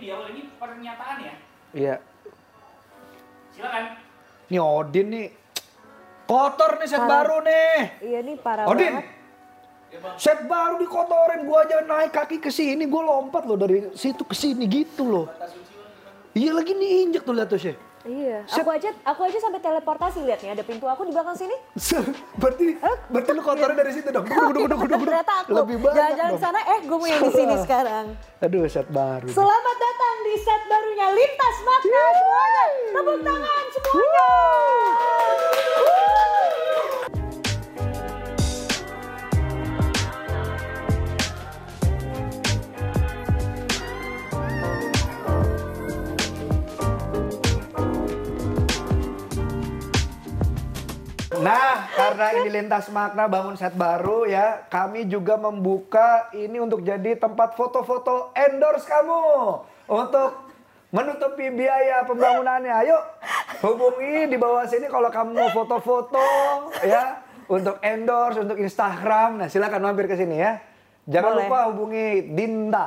di awal ini pernyataan ya. Iya. Silakan. Nih Odin nih. Kotor nih set baru nih. Iya nih parah Odin. banget. Set baru dikotorin gua aja naik kaki ke sini, gua lompat loh dari situ ke sini gitu loh. Iya lagi diinjek tuh lihat tuh Syekh. Iya, Set- aku aja aku aja sampai teleportasi lihat nih ada pintu aku di belakang sini. berarti berarti lu kotornya dari situ dong. Duduk, duduk, duduk, duduk, duduk. Ternyata aku Lebih banyak jalan-jalan sana, eh gue mau yang di sini sekarang. Aduh set baru. Selamat datang di set barunya Lintas Makna semuanya. Tepuk tangan semuanya. Nah, karena ini lintas makna bangun set baru ya, kami juga membuka ini untuk jadi tempat foto-foto endorse kamu untuk menutupi biaya pembangunannya. Ayo hubungi di bawah sini kalau kamu mau foto-foto ya untuk endorse untuk Instagram. Nah, silakan mampir ke sini ya. Jangan Boleh. lupa hubungi Dinda.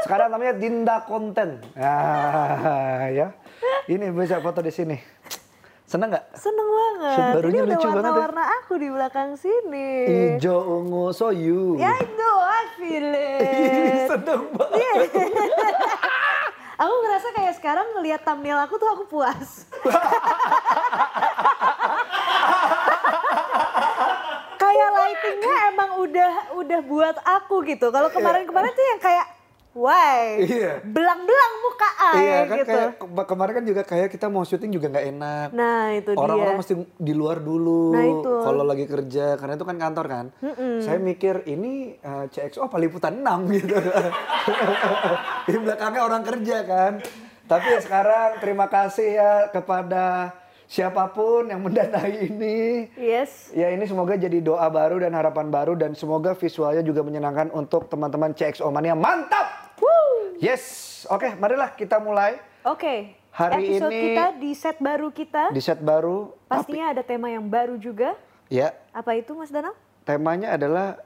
Sekarang namanya Dinda Konten. Nah, ya. Ini bisa foto di sini. Seneng nggak? Seneng banget. Barunya Ini udah lucu banget ya. aku di belakang sini. Ijo ungu soyu. Ya I know, I feel it. Seneng banget. Aku ngerasa kayak sekarang ngelihat thumbnail aku tuh aku puas. kayak lightingnya emang udah udah buat aku gitu. Kalau kemarin-kemarin tuh yang kayak why Iya. belang-belang muka ay Iya kan gitu. kayak ke- kemarin kan juga kayak kita mau syuting juga nggak enak. Nah itu Orang-orang dia. mesti di luar dulu Nah, itu. kalau lagi kerja karena itu kan kantor kan. Saya mikir ini eh, CXO apa liputan 6 gitu. di belakangnya orang kerja kan. Tapi ya sekarang terima kasih ya kepada siapa pun yang mendanai ini. Yes. Ya ini semoga jadi doa baru dan harapan baru dan semoga visualnya juga menyenangkan untuk teman-teman CXO Mania. Mantap! Yes, oke marilah kita mulai Oke. Hari Episode ini- kita di set baru kita. di set baru. Pastinya ada tema yang baru juga. Ya, Apa itu Mas Danang? temanya adalah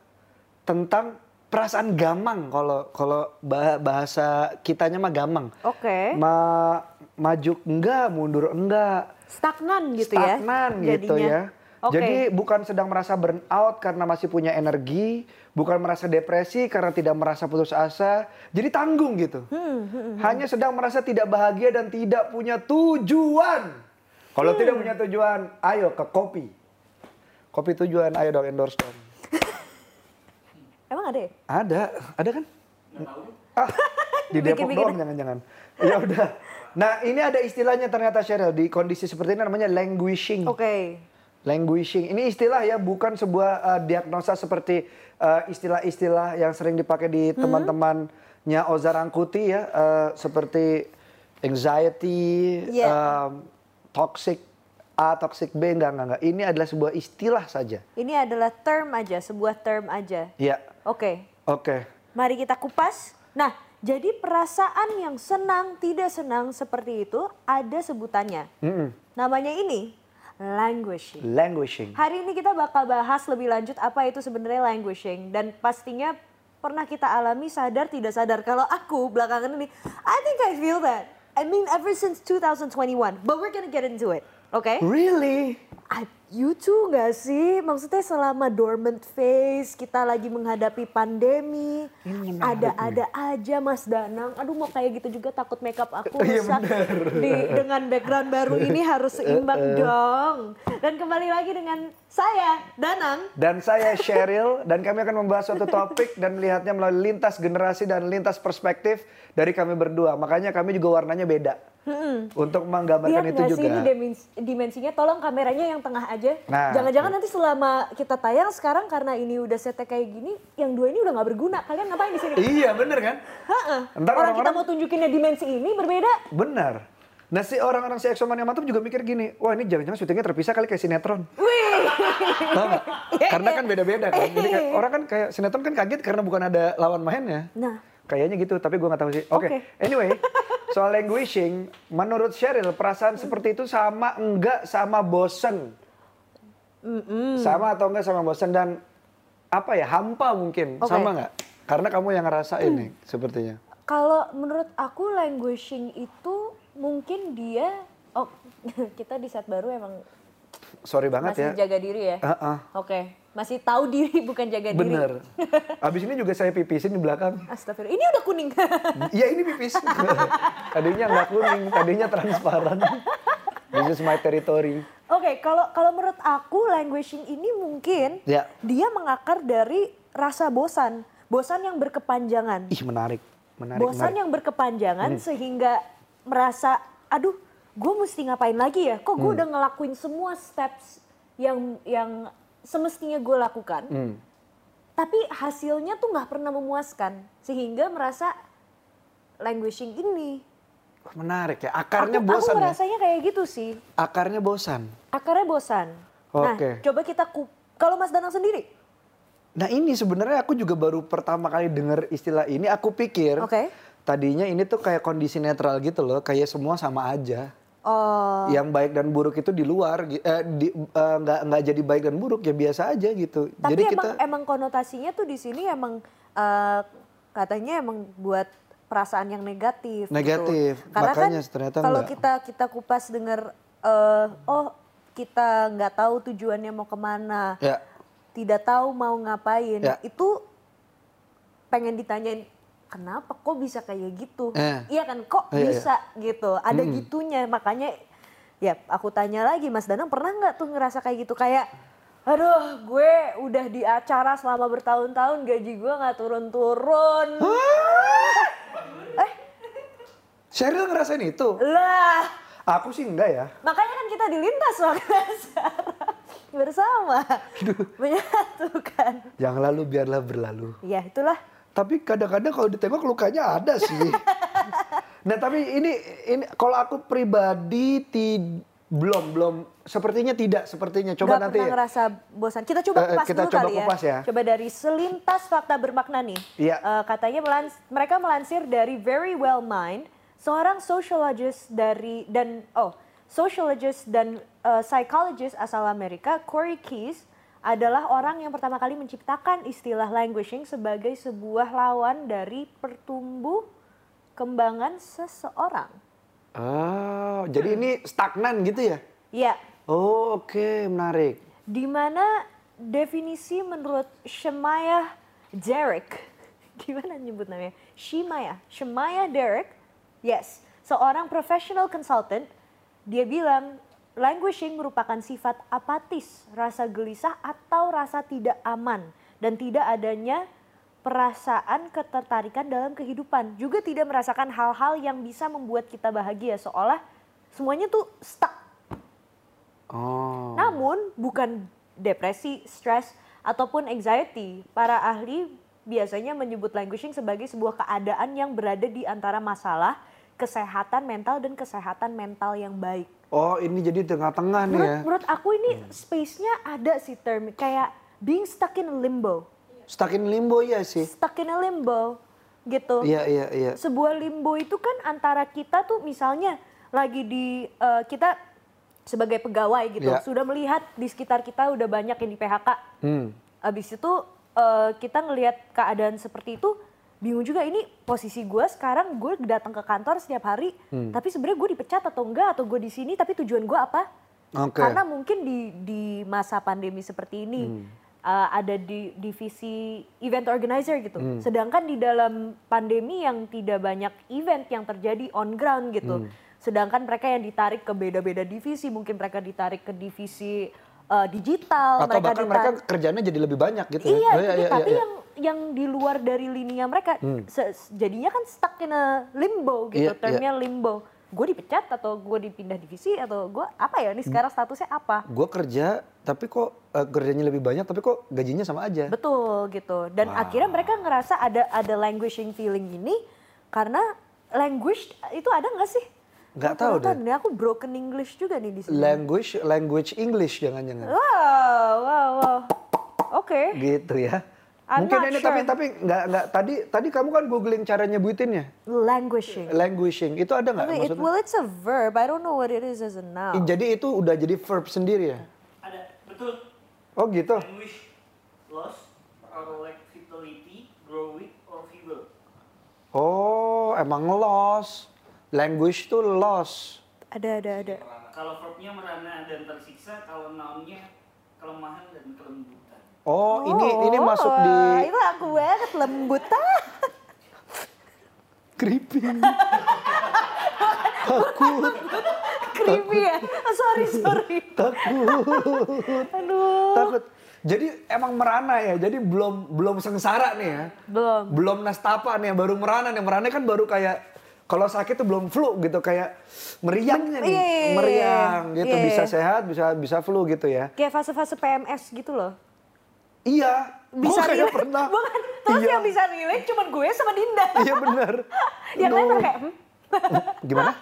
tentang perasaan gamang kalau kalau bah- bahasa kitanya mah gamang. Oke. Ma maju enggak, mundur enggak. Stagnan gitu ya. stagnan gitu jadinya. ya. Oke. Jadi bukan sedang merasa burn out karena masih punya energi, bukan merasa depresi karena tidak merasa putus asa. Jadi tanggung gitu. Hmm, Hanya sedang merasa tidak bahagia dan tidak punya tujuan. Kalau tidak Hmm. punya tujuan, ayo ke kopi. Kopi tujuan, ayo dong endorse dong. Emang ada ya? Ada, ada kan? Ah, di Depok Bikin-bikin. doang jangan-jangan. Ya udah. Nah ini ada istilahnya ternyata Cheryl di kondisi seperti ini namanya languishing. Oke. Languishing. Ini istilah ya, bukan sebuah uh, diagnosa seperti uh, istilah-istilah yang sering dipakai di Hmm. teman-temannya Oza Rangkuti ya, uh, seperti anxiety, Iya. um, toxic A, toxic B, enggak, enggak, enggak. Ini adalah sebuah istilah saja. Ini adalah term aja, sebuah term aja. Ya, Oke. oke. Mari kita kupas. Nah, jadi perasaan yang senang, tidak senang seperti itu ada sebutannya. Mm-mm. Namanya ini languishing. Languishing. Hari ini kita bakal bahas lebih lanjut apa itu sebenarnya languishing dan pastinya pernah kita alami sadar tidak sadar kalau aku belakangan ini I think I feel that. I mean ever since 2021, but we're gonna get into it. Oke? Really? I, you too gak sih? Maksudnya selama dormant phase, kita lagi menghadapi pandemi, ada-ada aja Mas Danang. Aduh mau kayak gitu juga takut makeup aku Iya, rusak. Di, dengan background baru ini harus seimbang dong. Dan kembali lagi dengan saya, Danang. Dan saya Cheryl dan kami akan membahas suatu topik dan melihatnya melalui lintas generasi dan lintas perspektif dari kami berdua. Makanya kami juga warnanya beda. Untuk menggambarkan Lihat itu gak juga. sih ini dimens- dimensinya? Tolong kameranya yang tengah aja. Nah. Jangan-jangan nanti selama kita tayang sekarang karena ini udah setnya kayak gini, yang dua ini udah nggak berguna. Kalian ngapain di sini? Iya bener kan? Heeh. Ntar Orang kita mau tunjukinnya dimensi ini berbeda. Benar. Nah si orang-orang si Exomania Mantap juga mikir gini, wah ini jangan-jangan syutingnya terpisah kali kayak sinetron. Wih. Nggak? Karena kan beda-beda kan. Jadi kayak, orang kan kayak sinetron kan kaget karena bukan ada lawan mainnya. Nah, Kayaknya gitu, tapi gue nggak tahu sih. Oke, Oke. anyway, soal languishing, menurut Cheryl perasaan seperti itu sama enggak sama bosen? Sama atau enggak sama bosen dan apa ya hampa mungkin Oke. sama nggak? Karena kamu yang ngerasain nih sepertinya. Kalau menurut aku languishing itu mungkin dia oh kita di set baru emang Sorry banget masih ya. jaga diri ya. Ah, ah. Oke, masih tahu diri bukan jaga diri. Bener. Abis ini juga saya pipisin di belakang. Astagfirullah. Ini udah kuning. Iya ini pipis. tadinya nggak kuning, tadinya transparan. This is my territory. Oke, kalau kalau menurut aku languishing ini mungkin Ya. dia mengakar dari rasa bosan, bosan yang berkepanjangan. Ih menarik, menarik. bosan menarik. yang berkepanjangan sehingga merasa aduh gue mesti ngapain lagi ya kok gue udah ngelakuin semua steps yang yang semestinya gue lakukan Hmm. tapi hasilnya tuh nggak pernah memuaskan sehingga merasa languishing ini Menarik ya. Akarnya aku, bosan aku ya. merasanya kayak gitu sih Akarnya bosan. akarnya bosan nah Oke. coba kita ku kalau Mas Danang sendiri Nah ini sebenarnya aku juga baru pertama kali dengar istilah ini. Aku pikir Oke. tadinya ini tuh kayak kondisi netral gitu loh. Kayak semua sama aja. Oh Yang baik dan buruk itu di luar, eh, di, eh, nggak nggak jadi baik dan buruk ya biasa aja gitu. Tapi jadi emang kita emang konotasinya tuh di sini emang eh, katanya emang buat perasaan yang negatif. Negatif. Gitu. Karena Makanya kan ternyata kalau enggak. kita kita kupas dengar eh, oh kita nggak tahu tujuannya mau ke mana, ya tidak tahu mau ngapain, Ya. itu pengen ditanyain kenapa kok bisa kayak gitu? Eh. Iya kan kok Iya, iya. bisa gitu, ada gitunya makanya ya aku tanya lagi Mas Danang pernah nggak tuh ngerasa kayak gitu kayak aduh gue udah di acara selama bertahun-tahun gaji gue nggak turun-turun eh Sheryl ngerasain itu. lah Aku sih enggak ya. makanya kan kita dilintas waktu acara bersama menyatukan Yang lalu biarlah berlalu. ya itulah Tapi kadang-kadang kalau ditengok lukanya ada sih. nah tapi ini ini kalau aku pribadi ti, belum belum sepertinya tidak sepertinya. Coba Nggak nanti pernah ngerasa bosan. Kita coba Eh, eh, kupas kita dulu coba kali kupas ya. Coba dari selintas fakta bermakna nih. Iya. Eh, katanya melans- mereka melansir dari Very Well Mind, seorang sociologist dari dan oh sociologist dan eh, psychologist asal Amerika, Corey Keyes adalah orang yang pertama kali menciptakan istilah languishing sebagai sebuah lawan dari pertumbuh kembangan seseorang. Oh, jadi ini stagnan gitu ya? Ya, Oh, oke, menarik. di mana definisi menurut Shemaya Derek, gimana nyebut namanya? Shemaya, Shemaya Derek, yes, seorang professional consultant, dia bilang languishing merupakan sifat apatis, rasa gelisah atau rasa tidak aman dan tidak adanya perasaan ketertarikan dalam kehidupan. Juga tidak merasakan hal-hal yang bisa membuat kita bahagia seolah semuanya tuh stuck Oh. namun bukan depresi, stres, ataupun anxiety. Para ahli biasanya menyebut languishing sebagai sebuah keadaan yang berada di antara masalah, kesehatan mental dan kesehatan mental yang baik. Oh, ini jadi tengah-tengah nih ya. menurut aku ini space-nya ada sih term kayak being stuck in limbo. Stuck in limbo ya sih. Stuck in a limbo gitu. Iya, iya, iya. Sebuah limbo itu kan antara kita tuh misalnya lagi di eh, kita sebagai pegawai gitu Ya. sudah melihat di sekitar kita udah banyak yang di PHK. Hmm. Abis itu eh, kita ngelihat keadaan seperti itu bingung juga ini posisi gue sekarang gue datang ke kantor setiap hari Hmm. tapi sebenarnya gue dipecat atau enggak atau gue di sini tapi tujuan gue apa? Oke. Karena mungkin di di masa pandemi seperti ini Hmm. uh, ada di divisi event organizer gitu. Hmm. Sedangkan di dalam pandemi yang tidak banyak event yang terjadi on ground gitu. Hmm. Sedangkan mereka yang ditarik ke beda-beda divisi, mungkin mereka ditarik ke divisi uh, digital, Atau bahkan mereka kerjanya jadi lebih banyak gitu Iya, ya. gitu. tapi yang yang di luar dari linia mereka Hmm. jadinya kan stuck in a limbo gitu, Iya, termnya limbo. Gue dipecat atau gue dipindah divisi atau gue apa ya? Ini sekarang statusnya apa? Gue kerja, tapi kok eh, kerjanya lebih banyak, tapi kok gajinya sama aja. Betul gitu. Dan Wow. akhirnya mereka ngerasa ada ada languishing feeling ini karena language itu ada nggak sih? Nggak tahu nonton deh. nih, aku broken English juga nih di sini. Language, language English jangan-jangan. wow, wow, wow. Oke. Gitu ya. I'm Mungkin not ini sure. tapi tapi nggak nggak tadi tadi kamu kan googling cara nyebutinnya Languishing. languishing itu ada nggak It, maksudnya? well, it's a verb. I don't know what it is as a noun. Jadi itu udah jadi verb sendiri ya? Ada betul. Oh gitu. Language loss or lack vitality, grow weak or feeble. Oh emang lost. Language tuh lost. Ada ada ada. Kalau verbnya merana dan tersiksa, kalau nounnya kelemahan dan kelembutan. Oh, ini ini masuk di Itu aku banget lembut ah. creepy. Creepy ya. Oh, sorry sorry. Takut. Aduh. Takut. Jadi emang merana ya. Jadi belum belum sengsara nih ya. Belum. Belum nastapa nih, baru merana nih. Merana kan baru kayak kalau sakit tuh belum flu gitu kayak meriangnya nih, Iya, iya, iya, meriang gitu iya, bisa sehat, bisa bisa flu gitu ya. Kayak fase-fase PMS gitu loh. Iya, Bisa relate. pernah. Bukan. Terus iya, yang bisa relate cuman gue sama Dinda. Iya benar. yang lain kayak hmm? Gimana?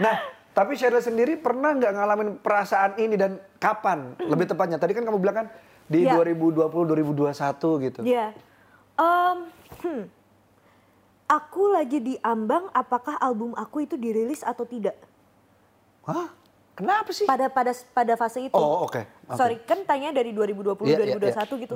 Nah, tapi Sheryl sendiri pernah nggak ngalamin perasaan ini dan kapan? Lebih tepatnya, tadi kan kamu bilang kan di Iya. 2020-2021 gitu. Iya. Em, hmm. Aku lagi diambang apakah album aku itu dirilis atau tidak. Hah? Kenapa sih? Pada pada pada fase itu. Oh, oke. Oke. Sorry, kan tanya dari 2020 Iya, iya, 2021 iya. gitu.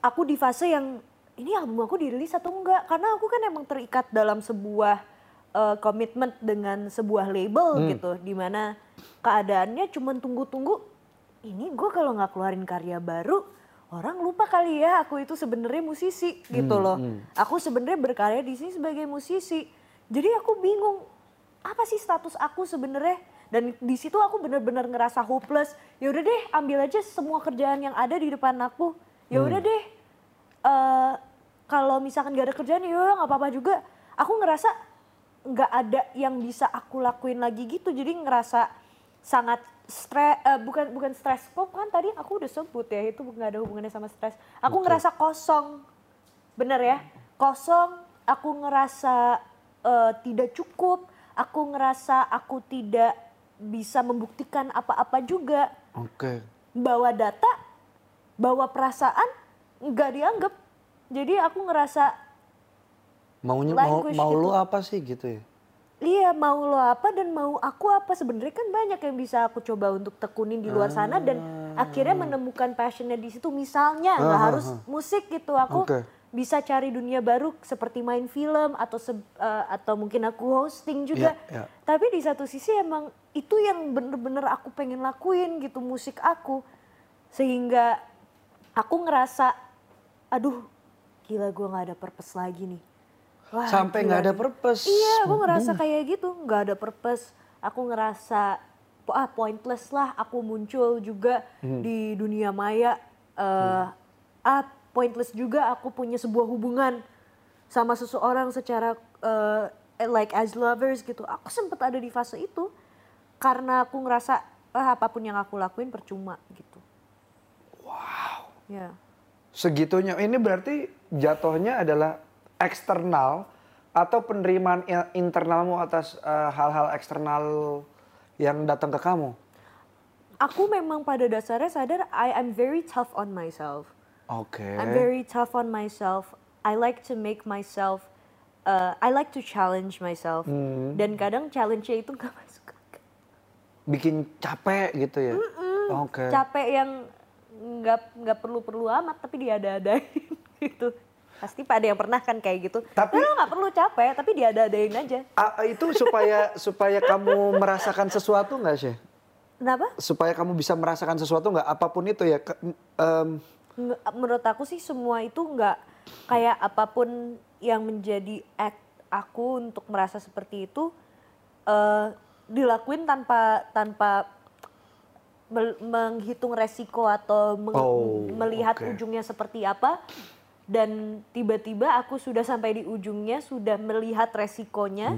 Aku di fase yang ini album aku dirilis atau enggak? Karena aku kan emang terikat dalam sebuah eh, komitmen dengan sebuah label Hmm. gitu, di mana keadaannya cuman tunggu-tunggu. Ini gue kalau nggak keluarin karya baru, orang lupa kali ya aku itu sebenarnya musisi gitu Hmm, loh. Aku sebenarnya berkarya di sini sebagai musisi. Jadi aku bingung apa sih status aku sebenarnya? Dan di situ aku bener-bener ngerasa hopeless. Ya udah deh ambil aja semua kerjaan yang ada di depan aku. Ya udah deh eh, kalau misalkan gak ada kerjaan ya nggak apa-apa juga. Aku ngerasa nggak ada yang bisa aku lakuin lagi gitu. Jadi ngerasa sangat stres bukan bukan stres. Kok kan tadi aku udah sebut ya itu nggak ada hubungannya sama stres. Aku ngerasa kosong. Bener ya? Kosong aku ngerasa eh, tidak cukup. Aku ngerasa aku tidak bisa membuktikan apa-apa juga. Oke. bawa data bawa perasaan nggak dianggap. Jadi aku ngerasa Maunya mau, mau gitu. lu apa sih gitu ya? Iya mau lo apa dan mau aku apa? Sebenarnya kan banyak yang bisa aku coba untuk tekunin di luar sana dan akhirnya menemukan passionnya di situ. Misalnya nggak Ah, harus musik gitu. Aku Oke. bisa cari dunia baru seperti main film atau se- eh, atau mungkin aku hosting juga. Iya, iya. tapi di satu sisi emang itu yang bener-bener aku pengen lakuin gitu musik aku. Sehingga aku ngerasa aduh gila gue nggak ada purpose lagi nih Wah, Sampai nggak ada purpose. Iya, aku ngerasa kayak gitu, nggak ada purpose. Aku ngerasa ah pointless lah. Aku muncul juga Hmm. di dunia maya. eh Ah pointless juga. Aku punya sebuah hubungan sama seseorang secara eh, like as lovers gitu. Aku sempet ada di fase itu karena aku ngerasa ah apa pun yang aku lakuin percuma gitu. Wow. Ya. Segitunya. Ini berarti jatuhnya adalah eksternal atau penerimaan internalmu atas eh, hal-hal eksternal yang datang ke kamu? Aku memang pada dasarnya sadar I am very tough on myself. Oke. I'm very tough on myself. I like to make myself. Uh, I like to challenge myself. Hmm. Dan kadang challenge-nya itu gak masuk akal. Bikin capek gitu ya? Oke. Capek yang nggak nggak perlu perlu amat tapi diada-adain gitu. Pasti pada yang pernah kan kayak gitu. Tapi- lo nggak perlu capek tapi diada-adain aja. Ah, itu supaya supaya kamu merasakan sesuatu nggak sih? Kenapa? Supaya kamu bisa merasakan sesuatu nggak apa pun itu ya? ke- Nge- Menurut aku sih semua itu nggak kayak apa pun yang menjadi act aku untuk merasa seperti itu eh, dilakuin tanpa tanpa menghitung resiko atau meng- Oh, melihat oke. ujungnya seperti apa dan tiba-tiba aku sudah sampai di ujungnya sudah melihat resikonya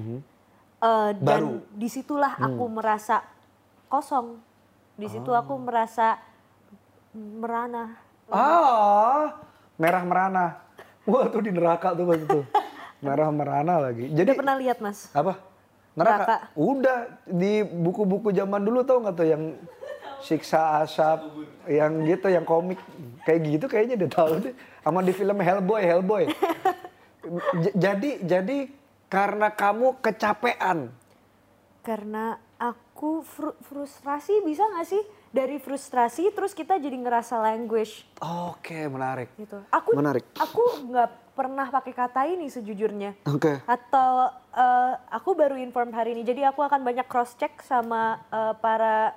eh, Baru. dan di situlah aku merasa kosong di situ aku merasa merana Ah, merah merana. Wah tuh di neraka tuh pas itu. Merah merana lagi. Jadi Udah pernah lihat mas? apa? Neraka. Neraka. Udah di buku-buku zaman dulu tau nggak tuh yang siksa asap, yang gitu, yang komik kayak gitu kayaknya udah tahu deh. Sama di film Hellboy, Hellboy. Jadi jadi karena kamu kecapean. Karena aku fru- frustrasi bisa nggak sih? Dari frustrasi terus kita jadi ngerasa language Oke, menarik. gitu. Aku Menarik. aku nggak pernah pakai kata ini sejujurnya. Oke. Atau eh, aku baru informed hari ini, jadi aku akan banyak cross check sama eh, para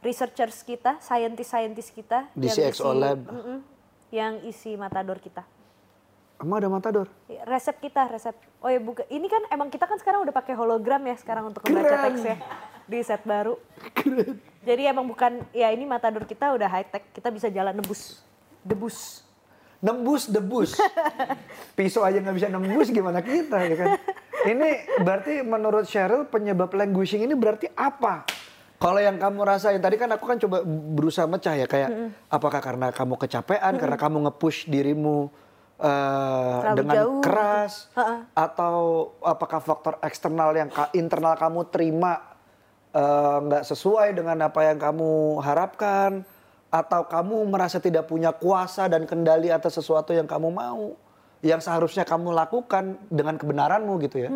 researchers kita, scientist-scientist kita Di CXO Lab. Mm-mm, yang isi matador kita. Emang ada matador? Resep kita, resep. Oh ya buka. Ini kan emang kita kan sekarang udah pakai hologram ya sekarang untuk membaca Keren. teksnya di set baru. Jadi emang bukan ya ini matador kita udah high tech. Kita bisa jalan nebus, debus. Nembus debus. Pisau aja nggak bisa nembus gimana kita ya kan? Ini berarti menurut Cheryl penyebab languishing ini berarti apa? Kalau yang kamu rasain tadi kan aku kan coba berusaha mecah ya kayak apakah karena kamu kecapean, karena kamu nge-push dirimu Terlalu dengan jauh. gitu. keras Heeh. atau apakah faktor eksternal yang ka- internal kamu terima eh, nggak sesuai dengan apa yang kamu harapkan atau kamu merasa tidak punya kuasa dan kendali atas sesuatu yang kamu mau yang seharusnya kamu lakukan dengan kebenaranmu gitu ya?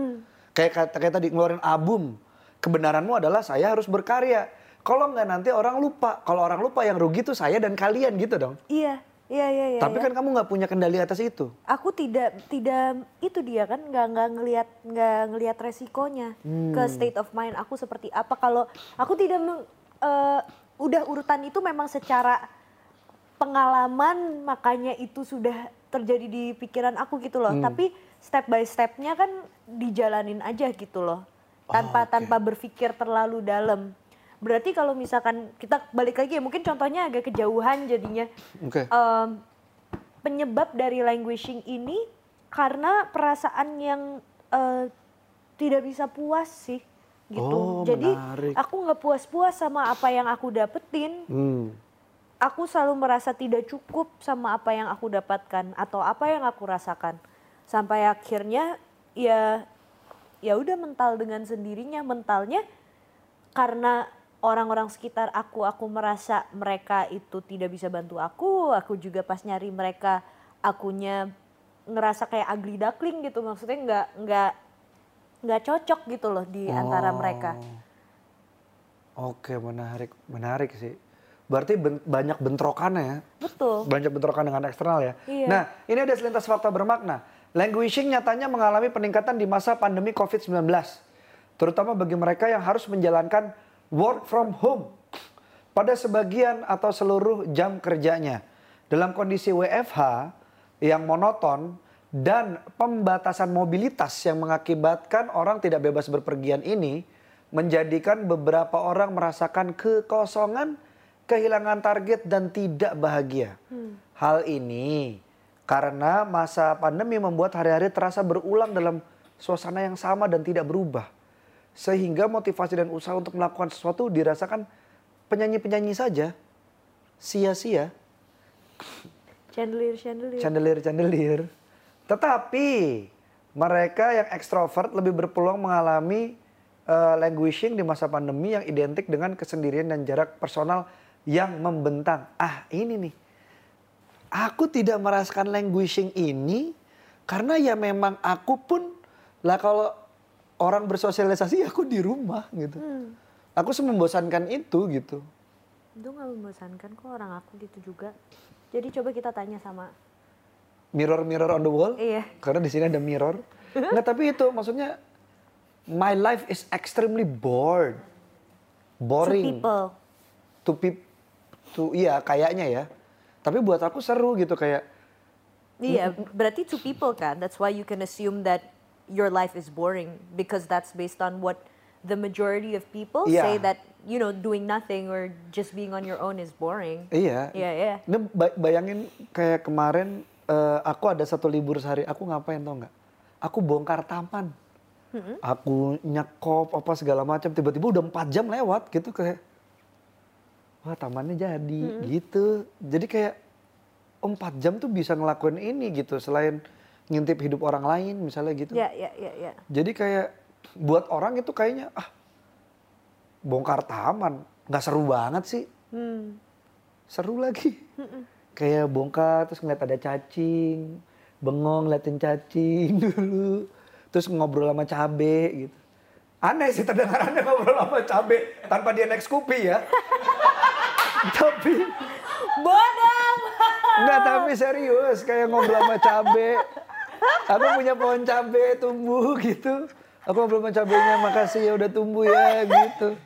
Kayak kata kayak tadi ngeluarin album kebenaranmu adalah saya harus berkarya kalau nggak nanti orang lupa kalau orang lupa yang rugi tuh saya dan kalian gitu dong Iya, iya, iya. iya tapi iya. kan kamu nggak punya kendali atas itu aku tidak tidak itu dia kan nggak nggak ngelihat nggak ngelihat resikonya ke Hmm. state of mind aku seperti apa kalau aku tidak meng- eh, udah urutan itu memang secara pengalaman makanya itu sudah terjadi di pikiran aku gitu Hmm. loh tapi step by stepnya kan dijalanin aja gitu loh tanpa Oh, oke. tanpa berpikir terlalu dalam berarti kalau misalkan kita balik lagi ya mungkin contohnya agak kejauhan jadinya oke Em, penyebab dari languishing ini karena perasaan yang eh, tidak bisa puas sih gitu. Oh, Jadi menarik. aku nggak puas-puas sama apa yang aku dapetin. hmm. Aku selalu merasa tidak cukup sama apa yang aku dapatkan atau apa yang aku rasakan. Sampai akhirnya ya ya udah mental dengan sendirinya mentalnya karena orang-orang sekitar aku aku merasa mereka itu tidak bisa bantu aku aku juga pas nyari mereka akunya ngerasa kayak ugly duckling gitu maksudnya nggak nggak nggak cocok gitu loh di antara mereka Oke, menarik, menarik sih. Berarti ben- banyak bentrokannya ya. betul Banyak bentrokan dengan eksternal ya. Iya. Nah, ini ada selintas fakta bermakna. Languishing nyatanya mengalami peningkatan di masa pandemi COVID-19. Terutama bagi mereka yang harus menjalankan work from home pada sebagian atau seluruh jam kerjanya. Dalam kondisi WFH yang monoton dan pembatasan mobilitas yang mengakibatkan orang tidak bebas berpergian ini menjadikan beberapa orang merasakan kekosongan, kehilangan target dan tidak bahagia. Hal ini karena masa pandemi membuat hari-hari terasa berulang dalam suasana yang sama dan tidak berubah. Sehingga motivasi dan usaha untuk melakukan sesuatu dirasakan penyanyi-penyanyi saja. Sia-sia, chandelier chandelier chandelier-chandelier. Tetapi mereka yang ekstrovert lebih berpeluang mengalami eh, languishing di masa pandemi yang identik dengan kesendirian dan jarak personal yang membentang. Ah ini nih, aku tidak merasakan languishing ini karena ya memang aku pun lah kalau orang bersosialisasi aku di rumah gitu. Aku semembosankan itu gitu. itu nggak membosankan kok orang aku gitu juga jadi coba kita tanya sama Mirror mirror on the wall. Iya. Karena di sini ada mirror. Nggak tapi itu maksudnya my life is extremely bored. Boring. people To peop to iya kayaknya ya. Tapi buat aku seru gitu kayak Iya, berarti two people kan. That's why you can assume that your life is boring because that's based on what the majority of people Iya. say that you know doing nothing or just being on your own is boring. iya. Iya, iya. Bayangin kayak kemarin eh, aku ada satu libur sehari, aku ngapain tau nggak? Aku bongkar taman. Aku nyekop apa segala macam, tiba-tiba udah empat jam lewat gitu kayak, wah tamannya jadi gitu. Jadi kayak oh, empat jam tuh bisa ngelakuin ini gitu, selain ngintip hidup orang lain misalnya gitu. Iya, iya, iya, iya. Jadi kayak buat orang itu kayaknya ah bongkar taman nggak seru banget sih. Hmm. Seru lagi. Kayak bongkar terus ngeliat ada cacing, bengong ngeliatin cacing dulu. Terus ngobrol sama cabe gitu. Aneh sih terdengarannya ngobrol sama cabe tanpa dia naik Scoopy ya. Tapi Bodoh. Enggak, tapi serius kayak ngobrol sama cabe. Aku punya pohon cabe tumbuh gitu. Aku ngobrol sama cabenya, makasih ya udah tumbuh ya gitu.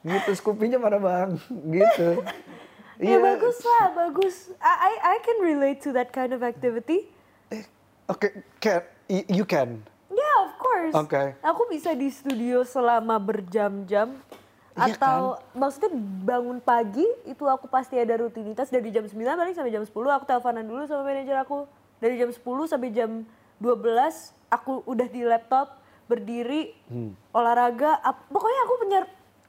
Gitu, Scoopy-nya mana bang? Gitu. Ya bagus lah, bagus. I, I can relate to that kind of activity. Eh, Oke, can, you can. Yeah, of course. Oke. Aku bisa di studio selama berjam-jam. Iya Atau maksudnya bangun pagi itu aku pasti ada rutinitas dari jam 9 paling sampai jam 10 aku teleponan dulu sama manajer aku. Dari jam 10 sampai jam 12 aku udah di laptop berdiri Hmm. olahraga. Ap- Pokoknya aku punya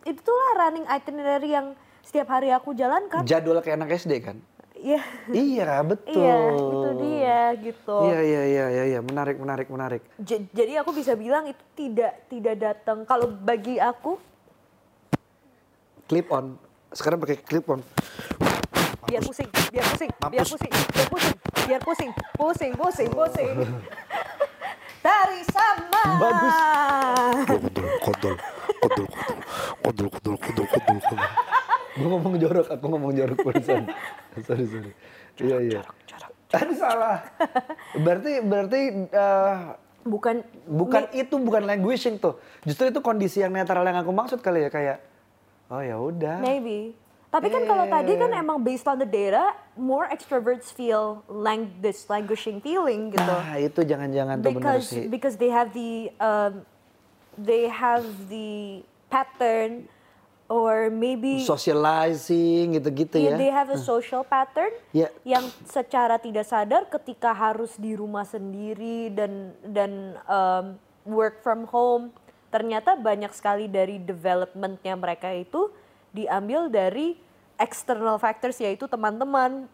itulah running itinerary yang setiap hari aku jalankan. Jadwal kayak anak SD kan? Iya. Iya, betul. Iya, itu dia gitu. Iya, iya, iya, iya, iya, menarik, menarik, menarik. J- jadi aku bisa bilang itu tidak tidak datang kalau bagi aku Clip on. Sekarang pakai clip on. biar pusing, biar pusing, biar Mampus. pusing, biar pusing, biar pusing, pusing, pusing, pusing. Dari sama. Bagus. Kodol, kodol, kodol, kodol, kodol, kodol, kodol, kodol. Gue ngomong jorok, aku ngomong jorok barusan. sorry, sorry. Iya, iya. Aduh salah. Berarti, berarti eh, Bukan bukan itu bukan languishing tuh. Justru itu kondisi yang netral yang aku maksud kali ya kayak oh ya udah. maybe. Tapi kan kalau tadi kan emang based on the data, more extroverts feel lang this languishing feeling gitu. Nah, itu jangan-jangan tuh because sih. because they have the um, they have the pattern or maybe Socializing gitu-gitu Yeah, ya. they have a social pattern Ya. yang secara tidak sadar ketika harus di rumah sendiri dan dan um, work from home ternyata banyak sekali dari developmentnya mereka itu diambil dari external factors yaitu teman-teman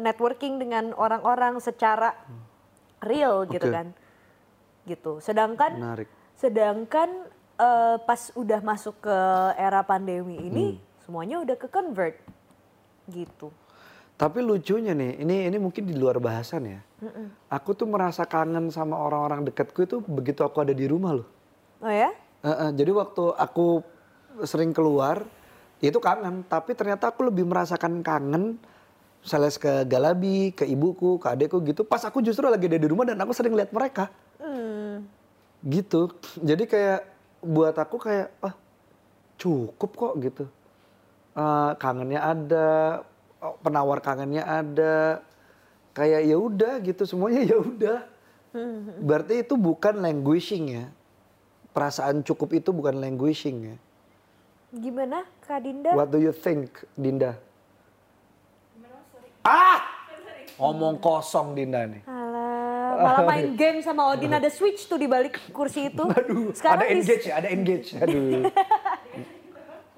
networking dengan orang-orang secara real gitu Oke. kan gitu sedangkan Menarik. sedangkan eh, pas udah masuk ke era pandemi ini Hmm. semuanya udah ke convert gitu Tapi lucunya nih, ini ini mungkin di luar bahasan ya. Aku tuh merasa kangen sama orang-orang dekatku itu begitu aku ada di rumah loh. Oh ya Eh, eh, jadi waktu aku sering keluar, itu kangen. Tapi ternyata aku lebih merasakan kangen, misalnya ke Galabi, ke ibuku, ke adekku gitu. Pas aku justru lagi ada di rumah dan aku sering lihat mereka. Hmm. Gitu. Jadi kayak buat aku kayak, ah cukup kok gitu. Eh, kangennya ada, oh, penawar kangennya ada. Kayak ya udah gitu, semuanya ya udah. Berarti itu bukan languishing ya. Perasaan cukup itu bukan languishing ya. gimana kak Dinda What do you think, Dinda? Ah! Ngomong kosong Dinda nih. Alah, malah main game sama Odin ada switch tuh di balik kursi itu Aduh, sekarang ada engage ya, ada engage. Aduh.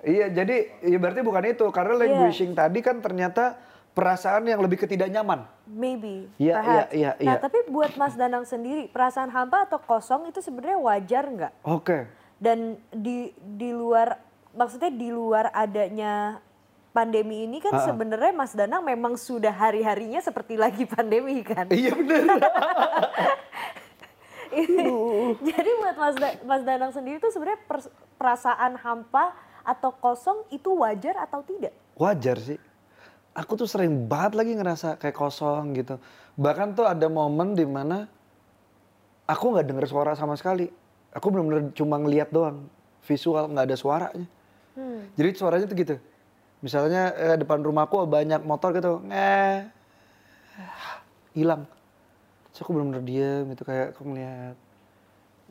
iya, jadi ya berarti bukan itu. Karena Iya. languishing tadi kan ternyata perasaan yang lebih ketidak nyaman. Maybe Iya, perhaps. iya, iya, nah tapi buat Mas Danang sendiri perasaan hampa atau kosong itu sebenarnya wajar nggak Oke. dan di di luar maksudnya di luar adanya pandemi ini kan sebenarnya Mas Danang memang sudah hari-harinya seperti lagi pandemi kan. Iya bener. Jadi buat Mas, Da- Mas Danang sendiri tuh sebenarnya perasaan hampa atau kosong itu wajar atau tidak? Wajar sih. Aku tuh sering banget lagi ngerasa kayak kosong gitu. Bahkan tuh ada momen di mana aku nggak denger suara sama sekali. Aku bener-bener cuma ngeliat doang. Visual, nggak ada suaranya. Jadi suaranya tuh gitu. Misalnya eh, depan rumahku banyak motor gitu. Nge. Hilang. Terus aku bener-bener diem gitu kayak aku ngeliat.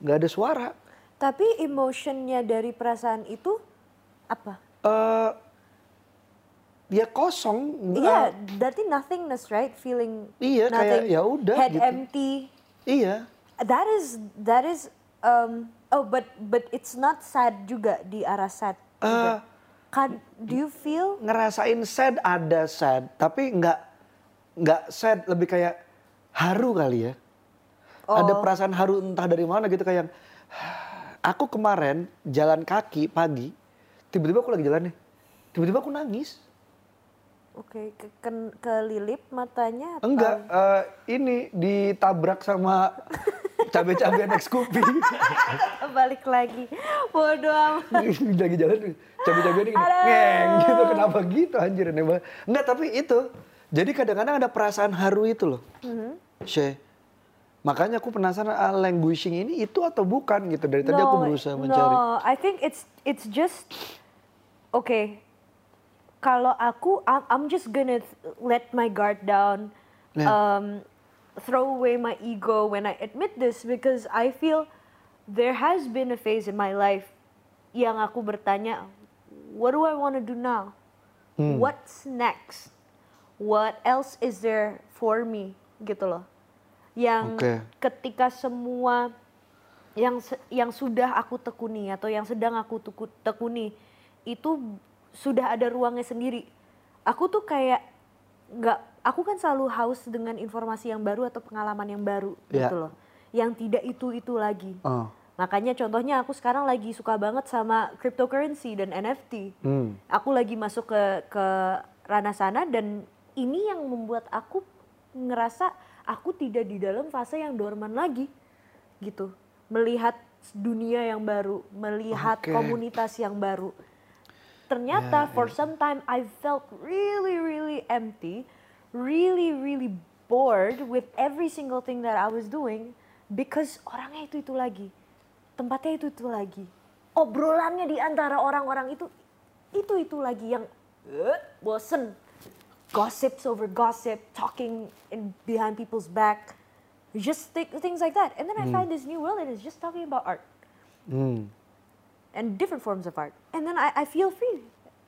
Nggak ada suara. Tapi emotionnya dari perasaan itu apa? eh ya kosong. Iya, Eh, berarti nothingness, right? Feeling Iya, kayak nothing, ya udah head gitu. empty. iya. That is that is um oh but but it's not sad juga di arah sad. Juga. Kan do you feel ngerasain sad ada sad tapi nggak nggak sad lebih kayak haru kali ya ada Oh. perasaan haru entah dari mana gitu kayak aku kemarin jalan kaki pagi tiba-tiba aku lagi jalan nih tiba-tiba aku nangis Oke, ke, ke, kelilip matanya atau enggak eh, ini ditabrak sama cabe-cabean ex Scoopy balik lagi. Bodoh amat. lagi jalan cabe-cabean gini Aduh. ngeng gitu kenapa gitu anjir aneh banget enggak tapi itu Jadi kadang-kadang ada perasaan haru itu loh. Mm-hmm. Shay. Makanya aku penasaran ah, languishing ini itu atau bukan gitu. Dari tadi aku berusaha mencari. No, I think it's it's just okay. Kalau aku, I'm, I'm just gonna let my guard down, Yeah. um, throw away my ego when I admit this because I feel there has been a phase in my life yang aku bertanya, what do I want to do now? Hmm. What's next? What else is there for me? Gitu loh. Yang Oke. ketika semua yang yang sudah aku tekuni atau yang sedang aku tekuni itu sudah ada ruangnya sendiri. Aku tuh kayak nggak, aku kan selalu haus dengan informasi yang baru atau pengalaman yang baru Iya. gitu loh. Yang tidak itu itu lagi. Oh. Makanya contohnya aku sekarang lagi suka banget sama cryptocurrency dan NFT. Hmm. Aku lagi masuk ke ke ranah sana dan ini yang membuat aku ngerasa aku tidak di dalam fase yang dorman lagi gitu. Melihat dunia yang baru, melihat Oke. komunitas yang baru. Ternyata for some time I felt really really empty, really really bored with every single thing that I was doing because orangnya itu itu lagi. Tempatnya itu itu lagi. Obrolannya di antara orang-orang itu itu itu lagi yang eh, bosen. Gossips over gossip, talking in behind people's back, just thi- things like that. And then I find this new world and it's just talking about art Hmm. And different forms of art. And then I, I feel free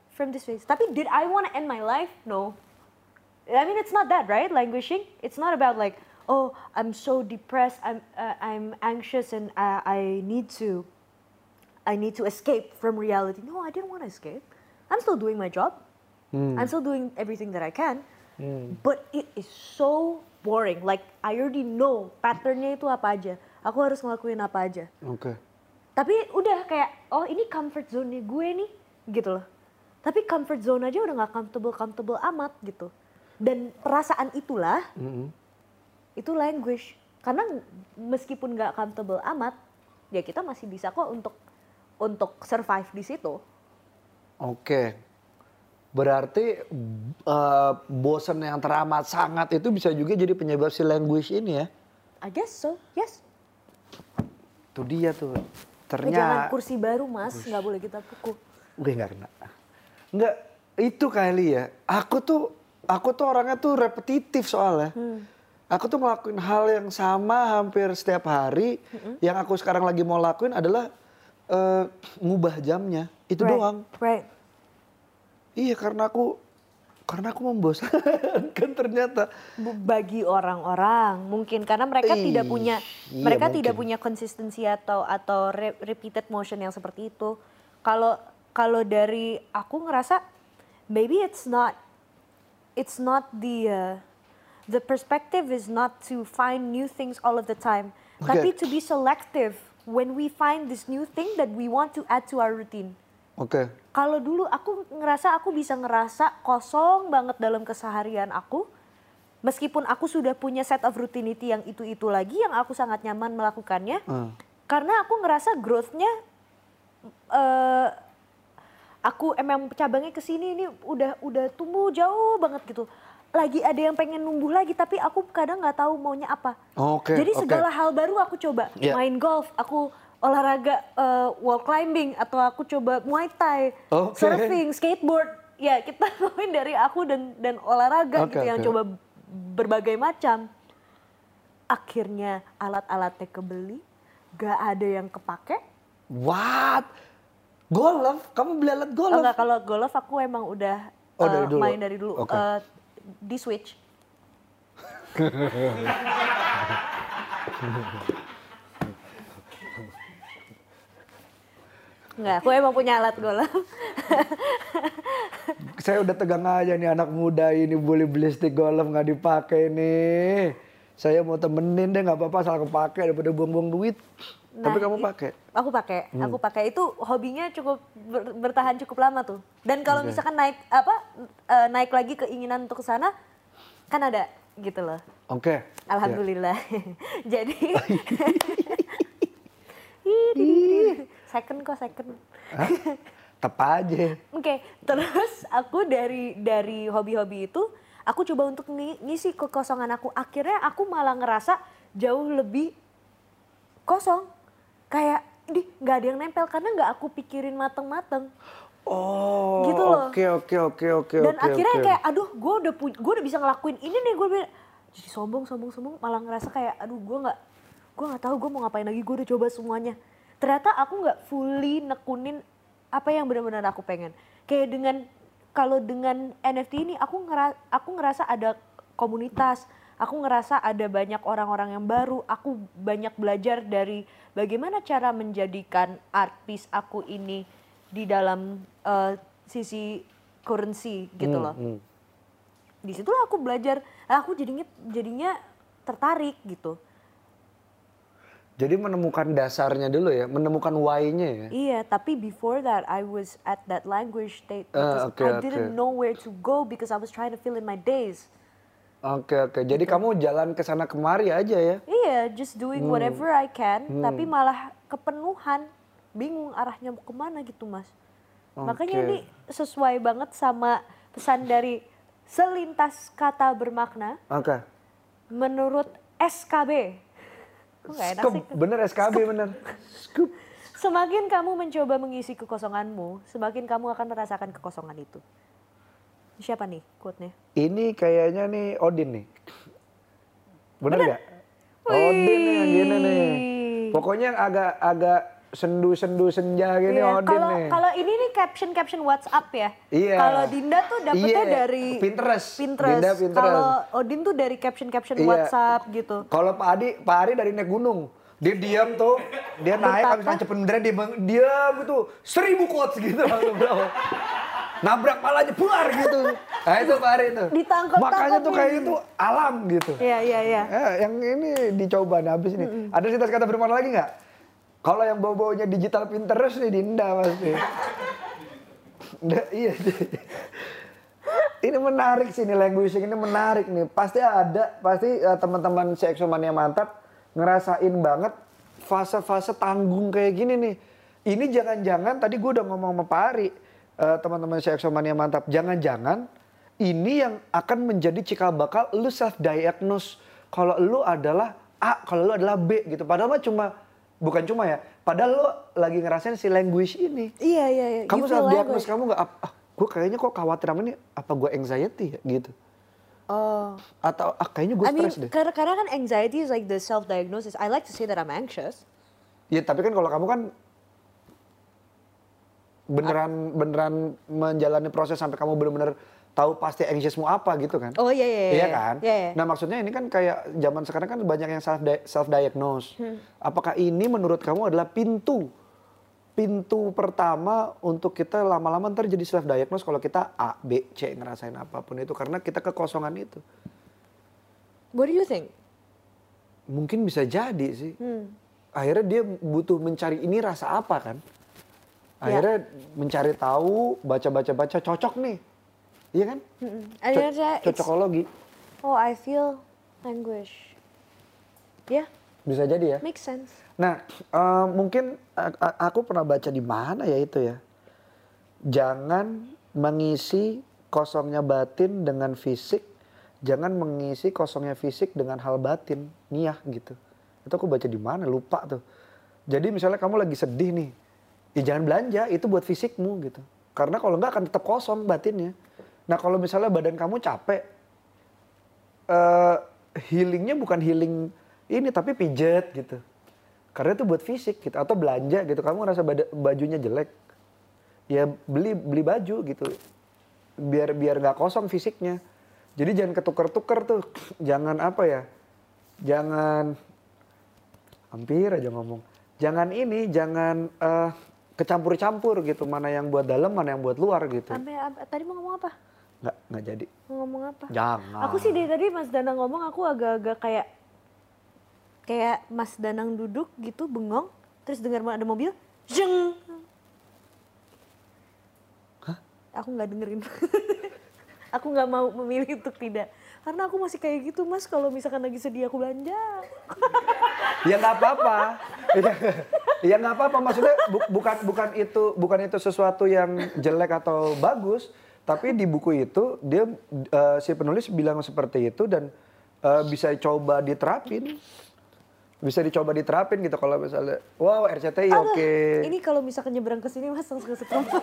from this phase. Tapi did I want to end my life? No. I mean, it's not that, right? Languishing. It's not about like, oh, I'm so depressed. I'm uh, I'm anxious and I, I need to. I need to escape from reality. No, I didn't want to escape. I'm still doing my job. I'm still doing everything that I can. But it is so boring. Like I already know patternnya itu apa aja. Aku harus ngelakuin apa aja Oke. Tapi udah kayak oh ini comfort zone gue nih gitu loh tapi comfort zone aja udah nggak comfortable comfortable amat gitu dan perasaan itulah itu language karena meskipun nggak comfortable amat ya kita masih bisa kok untuk untuk survive di situ Oke. Berarti eh, bosen yang teramat sangat itu bisa juga jadi penyebab si language ini ya. I guess so yes Itu dia tuh. Tapi jangan Ternyata kursi baru mas nggak boleh kita pukul gue nggak kena. Nggak, itu kali ya. Aku tuh aku tuh orangnya tuh repetitif soalnya. Aku tuh ngelakuin hal yang sama hampir setiap hari. Yang aku sekarang lagi mau lakuin adalah eh, ngubah jamnya. Itu right. doang. right Iya karena aku karena aku membosankan ternyata. Bagi orang-orang mungkin karena mereka Ih, tidak punya iya mereka tidak mungkin. punya konsistensi atau atau re- repeated motion yang seperti itu. Kalau kalau dari aku ngerasa maybe it's not it's not the uh, the perspective is not to find new things all of the time, Oke. tapi to be selective when we find this new thing that we want to add to our routine. Oke. Kalau dulu aku ngerasa aku bisa ngerasa kosong banget dalam keseharian aku. Meskipun aku sudah punya set of routinity yang itu-itu lagi yang aku sangat nyaman melakukannya. Hmm. Karena aku ngerasa growth-nya eh aku emang cabangnya ke sini ini udah udah tumbuh jauh banget gitu. Lagi ada yang pengen numbuh lagi tapi aku kadang nggak tahu maunya apa. Oke, Jadi oke. segala hal baru aku coba. Iya. Main golf, aku olahraga eh, wall climbing atau aku coba muay thai, Oke. surfing, skateboard. Ya, kita ngomongin dari aku dan dan olahraga Oke, gitu yang coba berbagai macam. Akhirnya alat-alatnya kebeli, gak ada yang kepake. What? Golf? Kamu beli alat Oh, golf? enggak, kalau golf aku emang udah Oh, dari dulu? main dari dulu. Oke. Eh, di switch. Enggak, aku emang punya alat golf. Saya udah tegang aja nih anak muda ini boleh beli stick golf nggak dipakai nih. Saya mau temenin deh nggak apa-apa asal kepake daripada buang-buang duit. Tapi Nah, kamu i- pakai. Aku pakai, Hmm. aku pakai itu hobinya cukup ber- bertahan cukup lama tuh. Dan kalau misalkan naik apa eh, naik lagi keinginan untuk ke sana kan ada gitu loh. Oke. Alhamdulillah. Jadi Ih, di- di- di- second kok second. Hah? Tep aja. Oke, terus aku dari dari hobi-hobi itu Aku coba untuk ngi- ngisi kekosongan aku. Akhirnya aku malah ngerasa jauh lebih kosong. Kayak, di nggak ada yang nempel karena nggak aku pikirin mateng-mateng. Oh, Gitu loh. Oke oke oke oke Dan oke, akhirnya oke. kayak, aduh, gue udah gue udah bisa ngelakuin ini nih, gue jadi sombong, sombong, sombong. Malah ngerasa kayak, aduh, gue nggak, gue nggak tahu gue mau ngapain lagi. Gue udah coba semuanya. Ternyata aku nggak fully nekunin apa yang benar-benar aku pengen. Kayak dengan kalau dengan NFT ini, aku ngera, aku ngerasa ada komunitas. Aku ngerasa ada banyak orang-orang yang baru. Aku banyak belajar dari bagaimana cara menjadikan art piece aku ini di dalam eh, sisi currency gitu loh. Hmm. Di situlah aku belajar, aku jadinya jadinya tertarik gitu. Jadi menemukan dasarnya dulu ya, menemukan why-nya ya. Iya, tapi before that I was at that language state because oke, I didn't know where to go because I was trying to fill in my days. Oke oke, jadi kamu jalan ke sana kemari aja ya. Iya, just doing Hmm. whatever I can, tapi malah kepenuhan, bingung arahnya mau ke mana gitu mas. Makanya Oke. ini sesuai banget sama pesan dari selintas kata bermakna Oke. menurut SKB. Nggak enak Scoop, sih? bener SKB bener. Scoop. Semakin kamu mencoba mengisi kekosonganmu, semakin kamu akan merasakan kekosongan itu. Siapa nih quote-nya? Ini kayaknya nih Odin nih. Bener Bener. nggak? Odin nih nih. Wih. Pokoknya agak-agak sendu-sendu senja gini Iya, Odin kalau nih. kalau ini nih caption caption WhatsApp ya. Iya. Kalau Dinda tuh dapetnya Iya, dari Pinterest. Pinterest. Dinda Pinterest. Kalau Odin tuh dari caption caption Iya. WhatsApp gitu. Kalau Pak Adi, Pak Adi dari naik gunung. Dia diam tuh, dia naik habis nancepin bendera dia diam gitu. Seribu quotes gitu langsung bro. Nabrak palanya buar gitu. Nah itu Pak Ari tuh. Ditangkap-tangkap Makanya tuh kayak itu alam gitu. Iya iya iya. Eh, yang ini dicoba nih habis ini. Ada cerita kata bermakna lagi nggak? Kalau yang bau-baunya digital Pinterest nih Dinda pasti. Nggak, iya. ini menarik sih ini languaging ini menarik nih. Pasti ada, pasti eh, teman-teman Exomania mantap ngerasain banget fase-fase tanggung kayak gini nih. Ini jangan-jangan tadi gue udah ngomong sama Pak Ari, eh, teman-teman Exomania mantap, jangan-jangan ini yang akan menjadi cikal bakal lu self diagnose kalau lu adalah A, kalau lu adalah B gitu. Padahal mah cuma bukan cuma ya, padahal lu lagi ngerasain si language ini. Iya iya iya. Kamu diagnose language. kamu nggak ah, gue kayaknya kok khawatir sama ini apa gue anxiety ya gitu. Oh. Atau ah kayaknya gue I mean, stres deh. karena karena kan anxiety is like the self diagnosis. I like to say that I'm anxious. Ya tapi kan kalau kamu kan beneran beneran menjalani proses sampai kamu bener-bener tahu pasti anxiousmu apa gitu kan? Oh iya iya iya. Iya kan? Iya iya. Nah maksudnya ini kan kayak zaman sekarang kan banyak yang self self diagnose. Hmm. Apakah ini menurut kamu adalah pintu pintu pertama untuk kita lama-lama ntar jadi self diagnose kalau kita A, B, C ngerasain apa pun itu karena kita kekosongan itu. What do you think? Mungkin bisa jadi sih. Hmm. Akhirnya dia butuh mencari ini rasa apa kan? Ya. Akhirnya mencari tahu, baca-baca-baca cocok nih. Iya kan? Mm-mm. Co- Akhirnya it's, cocokologi. oh I feel anguish. Ya, Bisa jadi ya. makes sense. Nah, eh, mungkin aku pernah baca di mana ya itu ya. Jangan mengisi kosongnya batin dengan fisik, jangan mengisi kosongnya fisik dengan hal batin, niyah gitu. Itu aku baca di mana, lupa tuh. Jadi misalnya kamu lagi sedih nih, ya jangan belanja, itu buat fisikmu gitu. Karena kalau enggak akan tetap kosong batinnya. Nah kalau misalnya badan kamu capek, eh healingnya bukan healing ini tapi pijet gitu. Karena itu buat fisik gitu atau belanja gitu. Kamu ngerasa bajunya jelek, ya beli beli baju gitu. Biar biar nggak kosong fisiknya. Jadi jangan ketuker-tuker tuh. Jangan apa ya? Jangan hampir aja ngomong. Jangan ini, jangan eh, kecampur-campur gitu. Mana yang buat dalam, mana yang buat luar gitu. Apa- tadi mau ngomong apa? Nggak nggak jadi. Ngomong apa? Jangan. Aku sih dari tadi Mas Danang ngomong aku agak-agak kayak kayak Mas Danang duduk gitu bengong terus dengar ada mobil jeng. Aku nggak dengerin. aku nggak mau memilih untuk tidak. Karena aku masih kayak gitu mas, kalau misalkan lagi sedih aku belanja. ya nggak apa-apa ya nggak apa-apa maksudnya bu- bukan bukan itu bukan itu sesuatu yang jelek atau bagus Tapi di buku itu dia eh, si penulis bilang seperti itu dan eh, bisa coba diterapin. Bisa dicoba diterapin gitu kalau misalnya wow RCTI oke. Ini kalau misalkan nyebrang ke sini mas langsung kesetrum.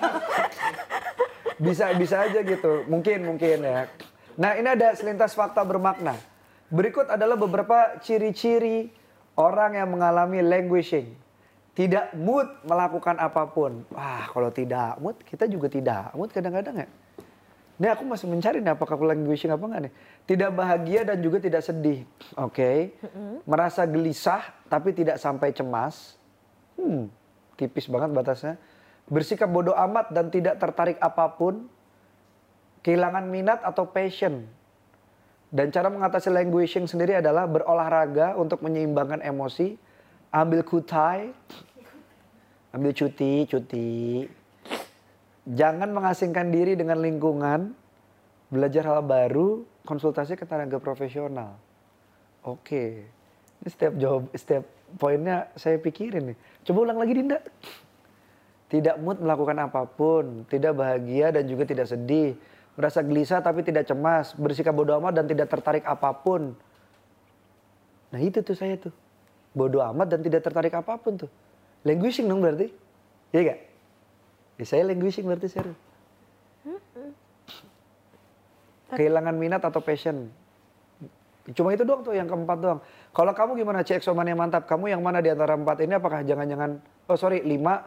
Bisa bisa aja gitu. Mungkin mungkin ya. Nah, ini ada selintas fakta bermakna. Berikut adalah beberapa ciri-ciri orang yang mengalami languishing. Tidak mood melakukan apa pun. Wah, kalau tidak mood, kita juga tidak mood kadang-kadang ya. Ini aku masih mencari nih apakah aku languishing apa enggak nih. Tidak bahagia dan juga tidak sedih. Oke. Merasa gelisah tapi tidak sampai cemas. Hmm, tipis banget batasnya. Bersikap bodoh amat dan tidak tertarik apa pun. Kehilangan minat atau passion. Dan cara mengatasi languishing sendiri adalah berolahraga untuk menyeimbangkan emosi. Ambil kutai. Ambil cuti, cuti. Jangan mengasingkan diri dengan lingkungan. Belajar hal baru, konsultasi ke tenaga profesional. Oke. Ini setiap jawab, setiap poinnya saya pikirin nih. Coba ulang lagi Dinda. Tidak mood melakukan apa pun, tidak bahagia dan juga tidak sedih. Merasa gelisah tapi tidak cemas, bersikap bodoh amat dan tidak tertarik apa pun. Nah itu tuh saya tuh. Bodoh amat dan tidak tertarik apa pun tuh. Languishing dong berarti. Iya gak? Ya, saya languishing berarti serius. Kehilangan minat atau passion. Cuma itu doang tuh yang keempat doang. Kalau kamu gimana cek yang mantap? Kamu yang mana di antara empat ini? Apakah jangan-jangan, oh sorry lima.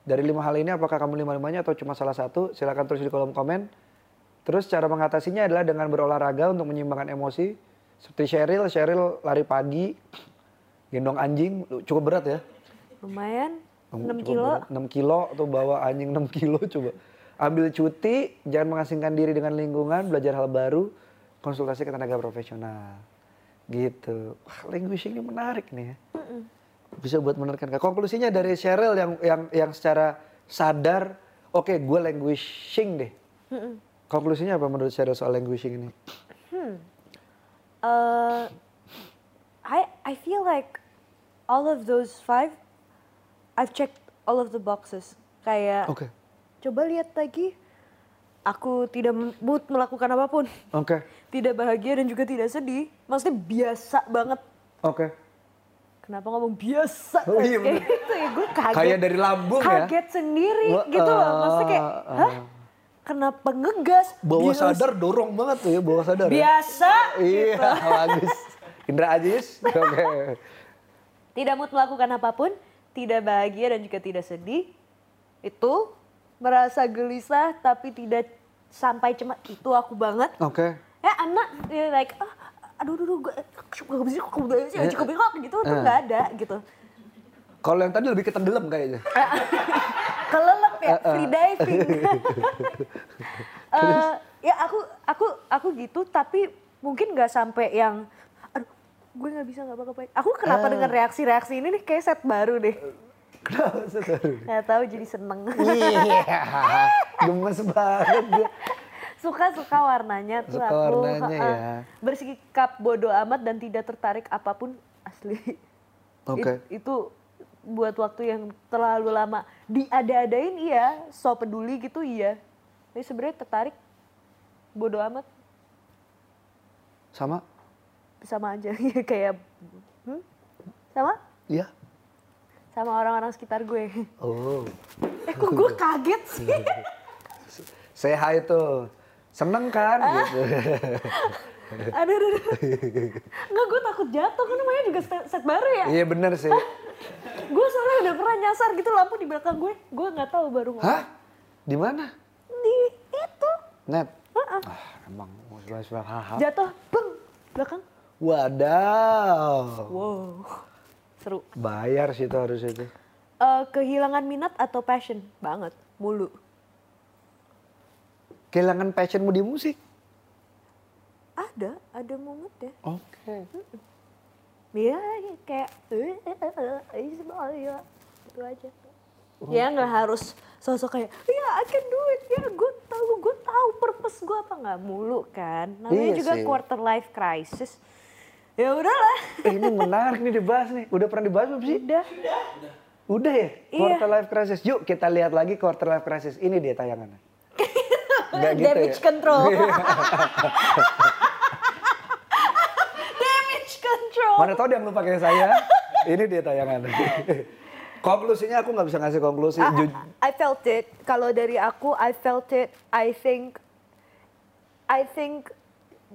Dari lima hal ini apakah kamu lima-limanya atau cuma salah satu? Silahkan tulis di kolom komen. Terus cara mengatasinya adalah dengan berolahraga untuk menyeimbangkan emosi. Seperti Cheryl, Cheryl lari pagi, gendong anjing, cukup berat ya. Lumayan, 6 Cukup kilo. berat. 6 kilo tuh bawa anjing 6 kilo coba. Ambil cuti, jangan mengasingkan diri dengan lingkungan, belajar hal baru, konsultasi ke tenaga profesional. Gitu. Wah, languishing ini menarik nih ya. Bisa buat menerkan. Konklusinya dari Cheryl yang yang yang secara sadar, oke gue languishing deh. Konklusinya apa menurut Cheryl soal languishing ini? Uh, I I feel like all of those five, I've checked all of the boxes. Kayak Oke. coba lihat lagi, aku tidak mood melakukan apa pun, Oke. tidak bahagia dan juga tidak sedih. Maksudnya biasa banget. Oke. Kenapa ngomong biasa? Oh, iya, Kayak gitu ya, gue kaget. Kayak dari lambung ya. Kaget sendiri Wah, gitu loh. Maksudnya kayak, ah, hah? Kenapa ngegas? Bawah Biasa- sadar dorong banget tuh ya, bawah sadar. ya. Biasa. Iya, gitu. bagus. Indra Ajis. Oke. Tidak mood melakukan apa pun, tidak bahagia dan juga tidak sedih. Itu merasa gelisah tapi tidak sampai cemas. Itu aku banget. Oke. Ya, I'm not you know, like, ah, aduh, aduh, gue, gak bisa, kok udah sih, Eh, cukup bingung gitu, tuh eh. nggak ada gitu. Kalau yang tadi lebih ke tenggelam kayaknya. Kelelep ya, Eh, free diving. Eh, ya aku, aku, aku gitu, tapi mungkin nggak sampai yang, gue nggak bisa nggak bakal baik. Aku kenapa Eh. dengan reaksi-reaksi ini nih kayak set baru deh. Kenapa seteru? Nggak tahu jadi seneng. Iya, gemes banget gue. Suka-suka warnanya tuh Suka aku. warnanya ha-ha. ya. Bersikap bodoh amat dan tidak tertarik apa pun asli. Oke. It- itu buat waktu yang terlalu lama diada-adain iya, so peduli gitu iya. Tapi sebenarnya tertarik bodoh amat Sama? Sama aja kayak hmm? sama Iya. sama orang-orang sekitar gue. Oh. Eh kok gue kaget sih? Say hi tuh. Seneng kan? Ah. Gitu. aduh, aduh, aduh. Nggak, gue takut jatuh kan namanya juga set, set baru ya. Iya bener sih. Gue soalnya udah pernah nyasar gitu lampu di belakang gue. Gue nggak tahu baru ngomong. Hah? Di mana? Di itu. Net. Heeh. Ah, emang. Jatuh, beng, belakang. Wadaw. Wow. Seru. Bayar sih itu harus itu. Eh, kehilangan minat atau passion? Banget, mulu. Kehilangan passionmu di musik. Ada, ada momen deh. Oke. Iya, kayak ya itu aja. Ya nggak harus sosok kayak, ya I can do it, ya gue tahu, gue tahu purpose gue apa nggak mulu kan. Namanya Iya juga sih. quarter life crisis. Ya udahlah. Eh, ini menarik nih dibahas nih. Udah pernah dibahas belum sih? Udah. Udah ya? Iya. Quarter life crisis. Yuk kita lihat lagi quarter life crisis. Ini dia tayangannya. Nggak gitu Damage ya? control. Damage control. Mana tahu dia lupa kayak saya. Ini dia tayangan. Konklusinya aku nggak bisa ngasih konklusi. I, Ju- I felt it. Kalau dari aku, I felt it. I think, I think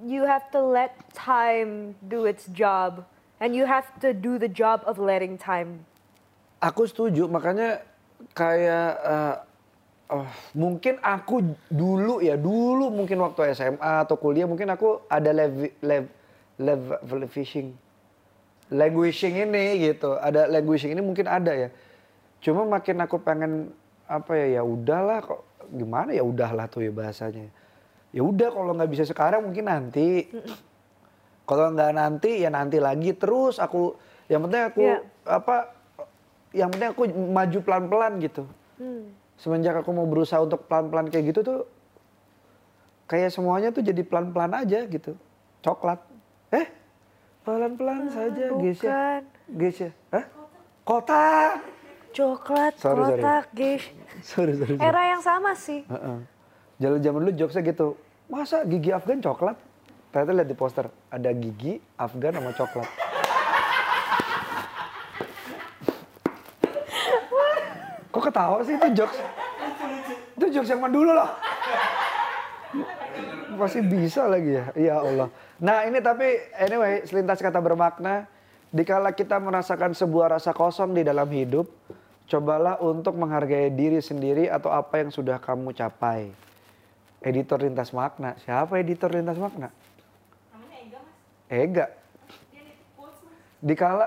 you have to let time do its job, and you have to do the job of letting time. Aku setuju, makanya kayak eh, oh, mungkin aku dulu ya, dulu mungkin waktu SMA atau kuliah mungkin aku ada lev lev level fishing, languishing ini gitu, ada languishing ini mungkin ada ya. Cuma makin aku pengen apa ya, ya udahlah kok gimana ya udahlah tuh ya bahasanya. Ya udah kalau nggak bisa sekarang mungkin nanti. Kalau nggak nanti ya nanti lagi terus aku yang penting aku Iya. apa yang penting aku maju pelan-pelan gitu. Hmm. Semenjak aku mau berusaha untuk pelan-pelan kayak gitu tuh kayak semuanya tuh jadi pelan-pelan aja gitu. Coklat. Eh? Pelan-pelan saja, guys ya. ya. Hah? Kotak. Coklat, Sorry, sorry. kotak, guys. Sorry, sorry. sorry. Era yang sama sih. Heeh. Jalan zaman dulu jokesnya gitu. Masa gigi Afgan coklat? Ternyata lihat di poster ada gigi Afgan sama coklat. Kok ketawa sih itu jokes? Itu jokes yang dulu loh. Pasti bisa lagi ya. Ya Allah. Nah ini tapi anyway selintas kata bermakna. Dikala kita merasakan sebuah rasa kosong di dalam hidup, cobalah untuk menghargai diri sendiri atau apa yang sudah kamu capai. Editor lintas makna. Siapa editor lintas makna? Namanya Ega mas. Ega. Dia nitip quotes mas. Dikala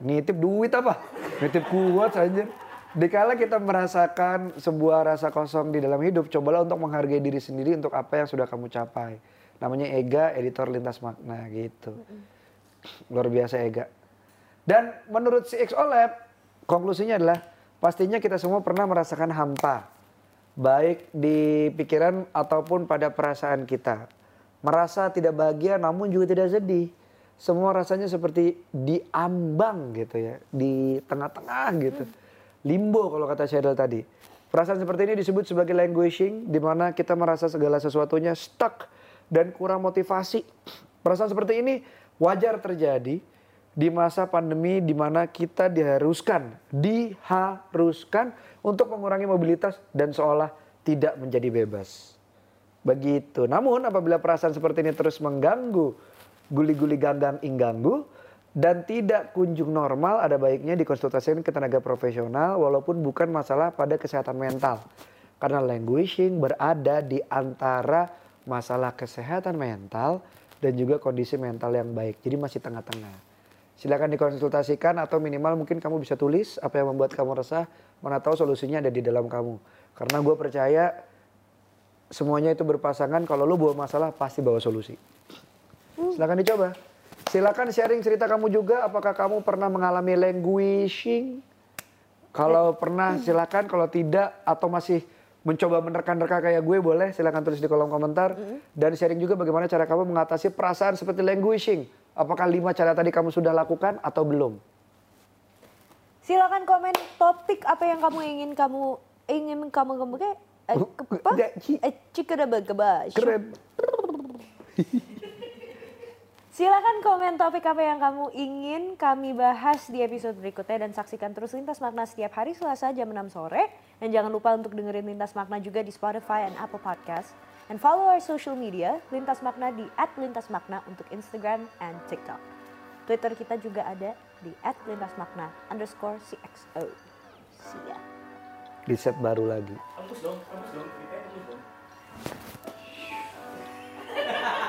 nitip duit apa? Nitip kuat saja. Dikala kita merasakan sebuah rasa kosong di dalam hidup, cobalah untuk menghargai diri sendiri untuk apa yang sudah kamu capai. Namanya Ega, editor lintas makna gitu. Luar biasa Ega. Dan menurut si XOLab, konklusinya adalah pastinya kita semua pernah merasakan hampa. Baik di pikiran ataupun pada perasaan kita. Merasa tidak bahagia namun juga tidak sedih. Semua rasanya seperti diambang gitu ya. Di tengah-tengah gitu. Limbo kalau kata Cheryl tadi. Perasaan seperti ini disebut sebagai languishing. di mana kita merasa segala sesuatunya stuck dan kurang motivasi. Perasaan seperti ini wajar terjadi di masa pandemi di mana kita diharuskan, diharuskan untuk mengurangi mobilitas dan seolah tidak menjadi bebas. Begitu. Namun apabila perasaan seperti ini terus mengganggu, guli-guli ganggang ingganggu, dan tidak kunjung normal, ada baiknya dikonsultasikan ke tenaga profesional walaupun bukan masalah pada kesehatan mental. Karena languishing berada di antara masalah kesehatan mental dan juga kondisi mental yang baik. Jadi masih tengah-tengah. Silakan dikonsultasikan atau minimal mungkin kamu bisa tulis apa yang membuat kamu resah, mana tahu solusinya ada di dalam kamu. Karena gue percaya semuanya itu berpasangan, kalau lu bawa masalah pasti bawa solusi. Silakan dicoba. Silakan sharing cerita kamu juga, apakah kamu pernah mengalami languishing? Kalau pernah silakan, kalau tidak atau masih mencoba menerka-nerka kayak gue boleh silakan tulis di kolom komentar dan sharing juga bagaimana cara kamu mengatasi perasaan seperti languishing. Apakah lima cara tadi kamu sudah lakukan atau belum? Silakan komen topik apa yang kamu ingin kamu ingin kamu kamu kayak eh, apa? Nggak, Ci. Eh, cikadabagaba. Keren. Silakan komen topik apa yang kamu ingin kami bahas di episode berikutnya dan saksikan terus Lintas Makna setiap hari Selasa jam 6 sore. Dan jangan lupa untuk dengerin Lintas Makna juga di Spotify dan Apple Podcast. And follow our social media, Lintas Makna di at Lintas Makna untuk Instagram and TikTok. Twitter kita juga ada di at Lintas Makna underscore CXO. See ya. Riset baru lagi. Hapus dong, hapus dong. Kita hapus dong.